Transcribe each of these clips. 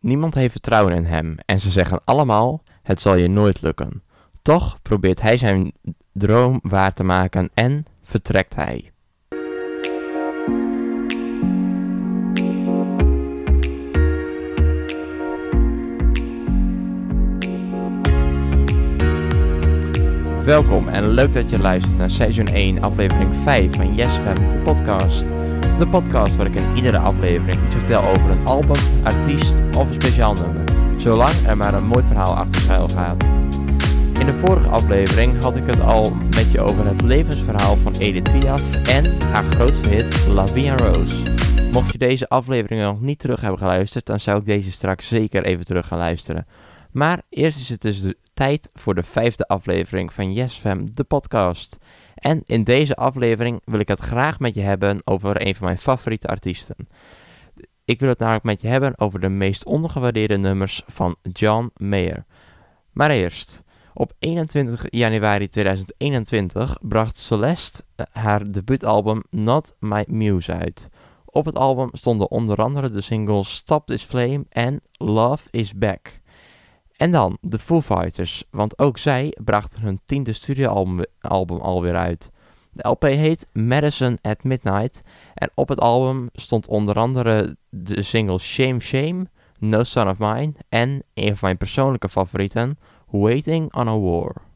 Niemand heeft vertrouwen in hem en ze zeggen allemaal: het zal je nooit lukken. Toch probeert hij zijn droom waar te maken en vertrekt hij. Welkom en leuk dat je luistert naar seizoen 1, aflevering 5 van Yes Fam, de podcast. De podcast waar ik in iedere aflevering iets vertel over een album, artiest of een speciaal nummer. Zolang er maar een mooi verhaal achter schuil gaat. In de vorige aflevering had ik het al met je over het levensverhaal van Edith Piaf en haar grootste hit La Vie en Rose. Mocht je deze aflevering nog niet terug hebben geluisterd, dan zou ik deze straks zeker even terug gaan luisteren. Maar eerst is het dus de tijd voor de vijfde aflevering van Yes Fam, de podcast. En in deze aflevering wil ik het graag met je hebben over een van mijn favoriete artiesten. Ik wil het namelijk met je hebben over de meest ondergewaardeerde nummers van John Mayer. Maar eerst, op 21 januari 2021 bracht Celeste eh, haar debuutalbum Not My Muse uit. Op het album stonden onder andere de singles Stop This Flame en Love Is Back. En dan de Foo Fighters, want ook zij brachten hun tiende studioalbum album alweer uit. De LP heet Madison at Midnight en op het album stond onder andere de single Shame Shame, No Son of Mine en een van mijn persoonlijke favorieten, Waiting on a War.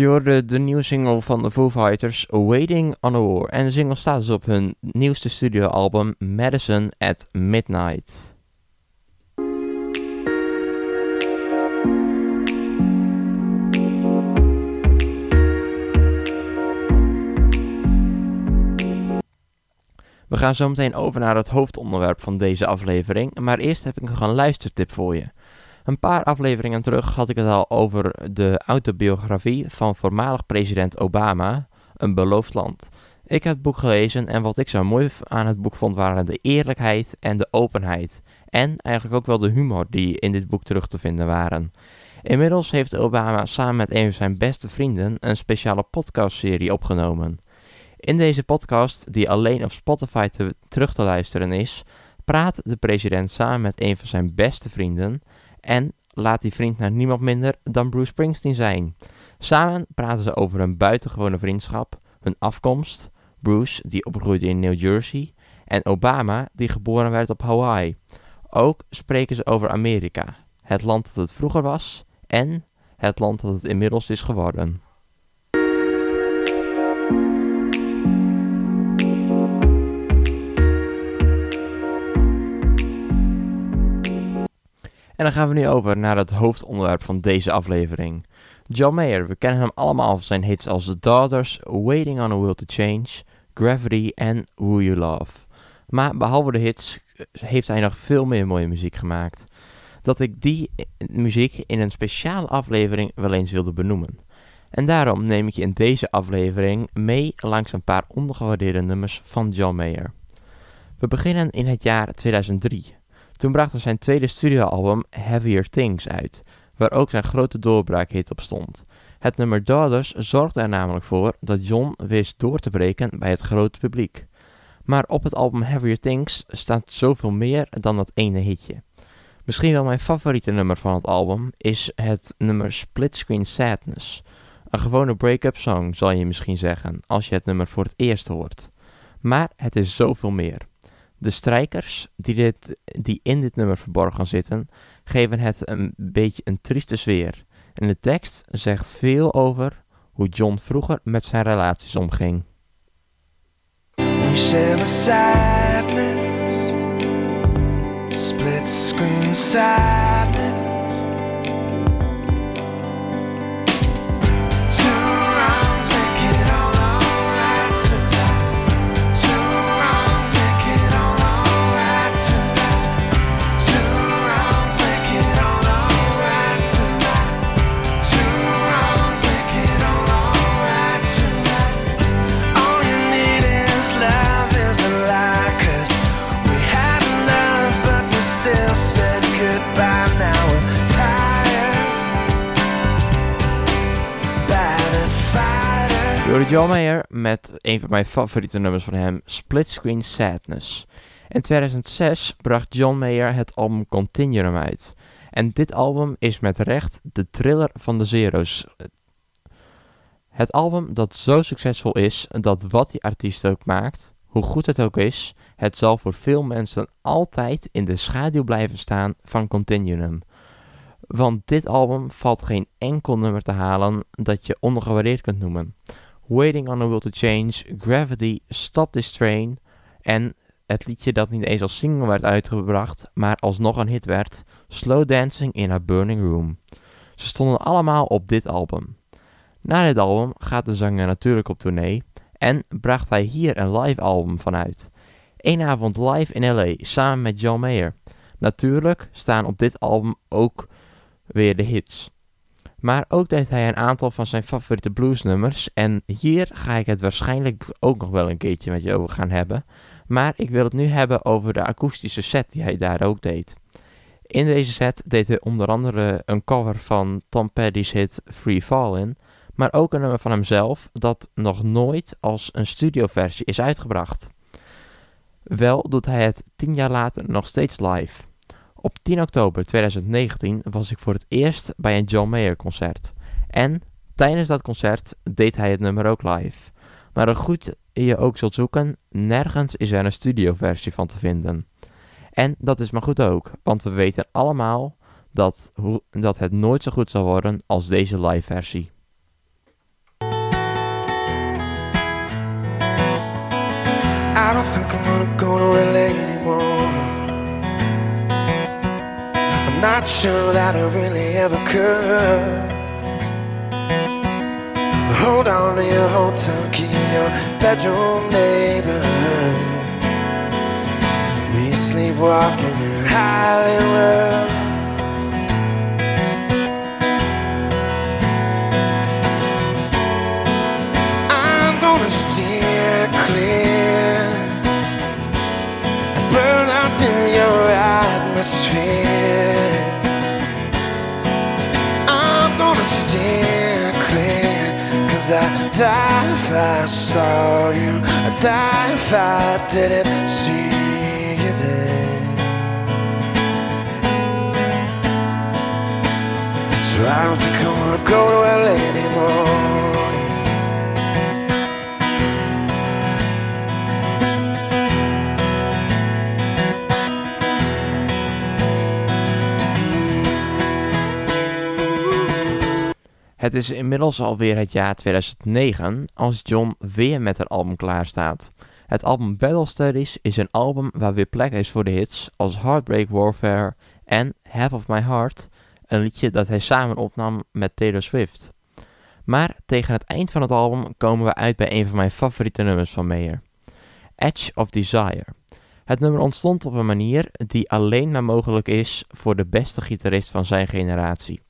Je hoorde de nieuwe single van de Foo Fighters, Waiting on a War. En de single staat dus op hun nieuwste studioalbum, Madison at Midnight. We gaan zo meteen over naar het hoofdonderwerp van deze aflevering, maar eerst heb ik nog een luistertip voor je. Een paar afleveringen terug had ik het al over de autobiografie van voormalig president Obama, Een beloofd land. Ik heb het boek gelezen en wat ik zo mooi aan het boek vond waren de eerlijkheid en de openheid. En eigenlijk ook wel de humor die in dit boek terug te vinden waren. Inmiddels heeft Obama samen met een van zijn beste vrienden een speciale podcastserie opgenomen. In deze podcast, die alleen op Spotify te, terug te luisteren is, praat de president samen met een van zijn beste vrienden en laat die vriend naar niemand minder dan Bruce Springsteen zijn. Samen praten ze over hun buitengewone vriendschap, hun afkomst, Bruce die opgroeide in New Jersey en Obama die geboren werd op Hawaii. Ook spreken ze over Amerika, het land dat het vroeger was en het land dat het inmiddels is geworden. En dan gaan we nu over naar het hoofdonderwerp van deze aflevering. John Mayer, we kennen hem allemaal van zijn hits als The Daughters, Waiting on a Will to Change, Gravity en Who You Love. Maar behalve de hits eh, heeft hij nog veel meer mooie muziek gemaakt. Dat ik die muziek in een speciale aflevering wel eens wilde benoemen. En daarom neem ik je in deze aflevering mee langs een paar ondergewaardeerde nummers van John Mayer. We beginnen in het jaar 2003. Toen bracht hij zijn tweede studioalbum Heavier Things uit, waar ook zijn grote doorbraakhit op stond. Het nummer Daughters zorgde er namelijk voor dat John wist door te breken bij het grote publiek. Maar op het album Heavier Things staat zoveel meer dan dat ene hitje. Misschien wel mijn favoriete nummer van het album is het nummer Split Screen Sadness. Een gewone break-up song zal je misschien zeggen als je het nummer voor het eerst hoort. Maar het is zoveel meer. De strijkers die, dit, die in dit nummer verborgen zitten, geven het een beetje een trieste sfeer. En de tekst zegt veel over hoe John vroeger met zijn relaties omging. Share the sadness, screen. Door John Mayer met een van mijn favoriete nummers van hem, Split Screen Sadness. In 2006 bracht John Mayer het album Continuum uit. En dit album is met recht de thriller van de Zero's. Het album dat zo succesvol is dat wat die artiest ook maakt, hoe goed het ook is, het zal voor veel mensen altijd in de schaduw blijven staan van Continuum. Want dit album valt geen enkel nummer te halen dat je ondergewaardeerd kunt noemen. Waiting on a Will to Change, Gravity, Stop This Train en het liedje dat niet eens als single werd uitgebracht, maar alsnog een hit werd, Slow Dancing in a Burning Room. Ze stonden allemaal op dit album. Na dit album gaat de zanger natuurlijk op tournee en bracht hij hier een live album van uit. Eén avond live in LA samen met John Mayer. Natuurlijk staan op dit album ook weer de hits. Maar ook deed hij een aantal van zijn favoriete bluesnummers. En hier ga ik het waarschijnlijk ook nog wel een keertje met je over gaan hebben. Maar ik wil het nu hebben over de akoestische set die hij daar ook deed. In deze set deed hij onder andere een cover van Tom Petty's hit Free Fallin'. Maar ook een nummer van hemzelf dat nog nooit als een studioversie is uitgebracht. Wel doet hij het tien jaar later nog steeds live. Op 10 oktober 2019 was ik voor het eerst bij een John Mayer concert. En tijdens dat concert deed hij het nummer ook live. Maar hoe goed je ook zult zoeken, nergens is er een studioversie van te vinden. En dat is maar goed ook, want we weten allemaal dat, dat het nooit zo goed zal worden als deze live versie. I don't think I'm not sure that I really ever could. Hold on to your hotel key your bedroom neighborhood. Me sleepwalking in Hollywood. I'm gonna steer clear cause I'd die if I saw you. I'd die if I didn't see you there. So I don't think I wanna go to LA anymore. Het is inmiddels alweer het jaar 2009 als John weer met een album klaar staat. Het album Battle Studies is een album waar weer plek is voor de hits als Heartbreak Warfare en Half of My Heart, een liedje dat hij samen opnam met Taylor Swift. Maar tegen het eind van het album komen we uit bij een van mijn favoriete nummers van Mayer. Edge of Desire. Het nummer ontstond op een manier die alleen maar mogelijk is voor de beste gitarist van zijn generatie.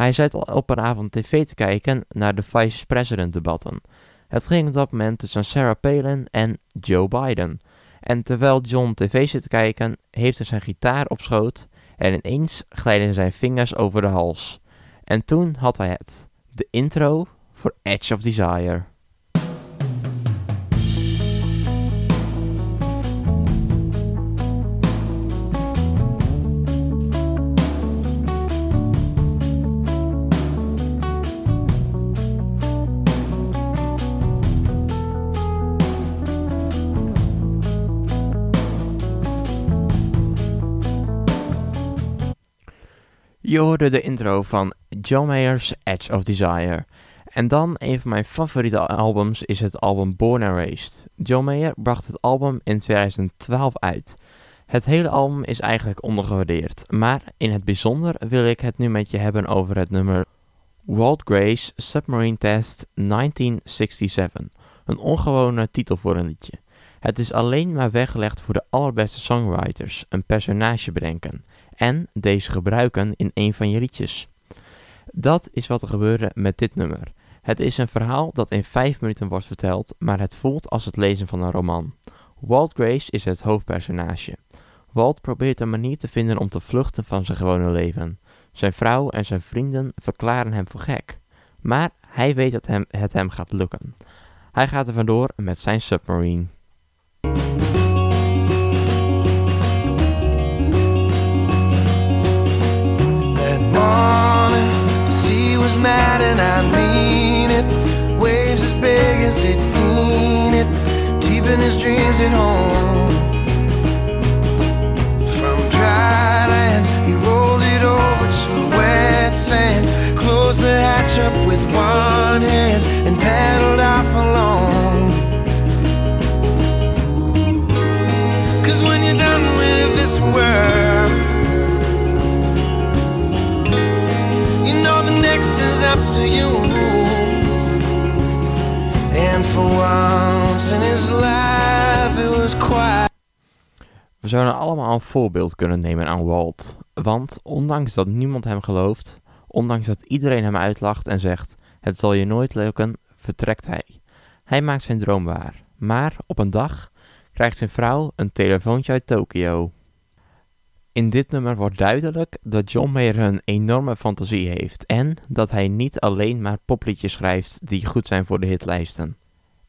Hij zat op een avond tv te kijken naar de vice-president debatten. Het ging op dat moment tussen Sarah Palin en Joe Biden. En terwijl John tv zit te kijken, heeft hij zijn gitaar op schoot en ineens glijden zijn vingers over de hals. En toen had hij het. De intro voor Edge of Desire. Je hoorde de intro van John Mayer's Edge of Desire. En dan een van mijn favoriete albums is het album Born and Raised. John Mayer bracht het album in 2012 uit. Het hele album is eigenlijk ondergewaardeerd, maar in het bijzonder wil ik het nu met je hebben over het nummer Walt Gray's Submarine Test 1967. Een ongewone titel voor een liedje. Het is alleen maar weggelegd voor de allerbeste songwriters, een personage bedenken en deze gebruiken in een van je liedjes. Dat is wat er gebeurde met dit nummer. Het is een verhaal dat in 5 minuten wordt verteld, maar het voelt als het lezen van een roman. Walt Grace is het hoofdpersonage. Walt probeert een manier te vinden om te vluchten van zijn gewone leven. Zijn vrouw en zijn vrienden verklaren hem voor gek. Maar hij weet dat hem, het hem gaat lukken. Hij gaat er vandoor met zijn submarine. Morning, the sea was mad, and I mean it. Waves as big as he'd seen it, deep in his dreams at home. From dry land, he rolled it over to wet sand, closed the hatch up with one hand, and paddled off alone. Cause when you're done with this world, to you. And for once in his life, it was quiet. We zouden allemaal een voorbeeld kunnen nemen aan Walt. Want ondanks dat niemand hem gelooft, ondanks dat iedereen hem uitlacht en zegt: Het zal je nooit lukken, vertrekt hij. Hij maakt zijn droom waar. Maar op een dag krijgt zijn vrouw een telefoontje uit Tokio. In dit nummer wordt duidelijk dat John Mayer een enorme fantasie heeft en dat hij niet alleen maar popliedjes schrijft die goed zijn voor de hitlijsten.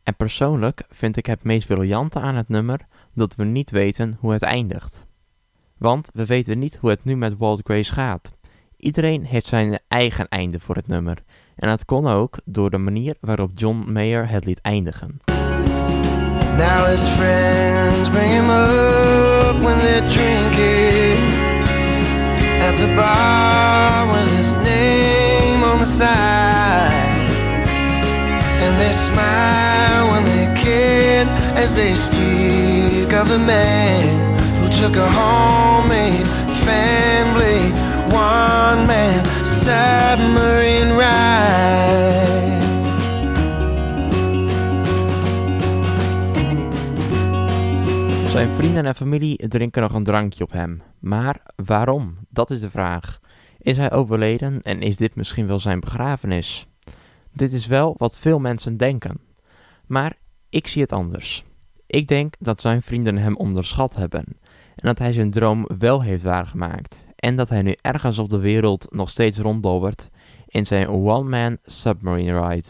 En persoonlijk vind ik het meest briljante aan het nummer dat we niet weten hoe het eindigt. Want we weten niet hoe het nu met Walt Grace gaat. Iedereen heeft zijn eigen einde voor het nummer. En dat kon ook door de manier waarop John Mayer het liet eindigen. Now his friends bring him up when at the bar with his name on the side. And they smile when they can as they speak of the man who took a homemade fan blade, one man submarine ride. Vrienden en familie drinken nog een drankje op hem. Maar waarom? Dat is de vraag. Is hij overleden en is dit misschien wel zijn begrafenis? Dit is wel wat veel mensen denken. Maar ik zie het anders. Ik denk dat zijn vrienden hem onderschat hebben. En dat hij zijn droom wel heeft waargemaakt. En dat hij nu ergens op de wereld nog steeds ronddobbert in zijn one-man submarine ride.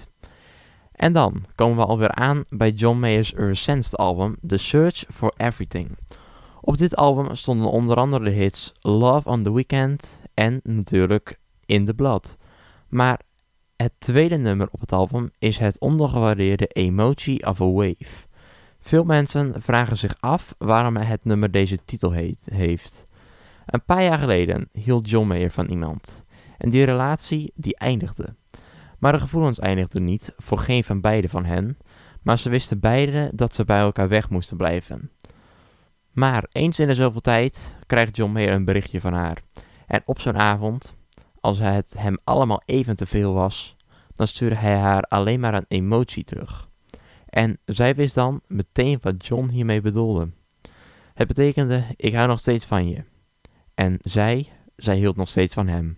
En dan komen we alweer aan bij John Mayer's recentste album, The Search for Everything. Op dit album stonden onder andere de hits Love on the Weekend en natuurlijk In the Blood. Maar het tweede nummer op het album is het ondergewaardeerde Emoji of a Wave. Veel mensen vragen zich af waarom het nummer deze titel heeft. Een paar jaar geleden hield John Mayer van iemand. En die relatie die eindigde. Maar de gevoelens eindigden niet voor geen van beiden van hen, maar ze wisten beiden dat ze bij elkaar weg moesten blijven. Maar eens in de zoveel tijd krijgt John Mayer een berichtje van haar. En op zo'n avond, als het hem allemaal even te veel was, dan stuurde hij haar alleen maar een emotie terug. En zij wist dan meteen wat John hiermee bedoelde. Het betekende, ik hou nog steeds van je. En zij, zij hield nog steeds van hem.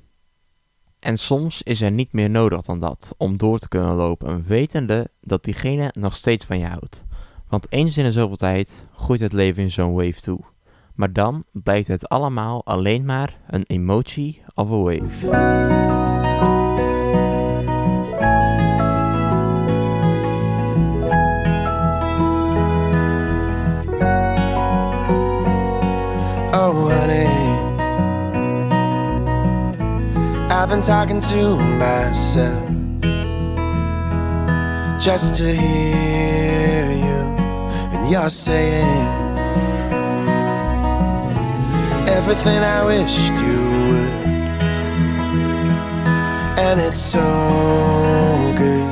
En soms is er niet meer nodig dan dat om door te kunnen lopen, wetende dat diegene nog steeds van je houdt. Want eens in de zoveel tijd groeit het leven in zo'n wave toe. Maar dan blijkt het allemaal alleen maar een emoji of a wave. Talking to myself just to hear you, and you're saying everything I wished you would, and it's so good.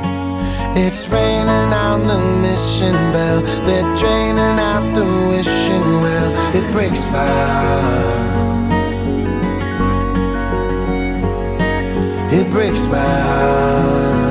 It's raining on the mission bell. They're draining out the wishing well. It breaks my heart. It breaks my heart.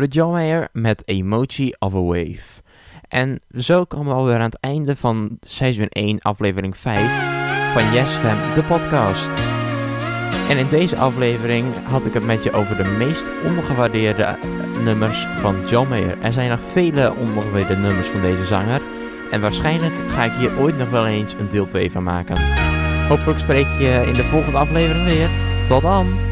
Hoorde John Mayer met Emoji of a Wave. En zo komen we alweer aan het einde van seizoen 1, aflevering 5 van Yes Fam, de podcast. En in deze aflevering had ik het met je over de meest ondergewaardeerde eh, nummers van John Mayer. Er zijn nog vele ondergewaardeerde nummers van deze zanger. En waarschijnlijk ga ik hier ooit nog wel eens een deel 2 van maken. Hopelijk spreek je in de volgende aflevering weer. Tot dan!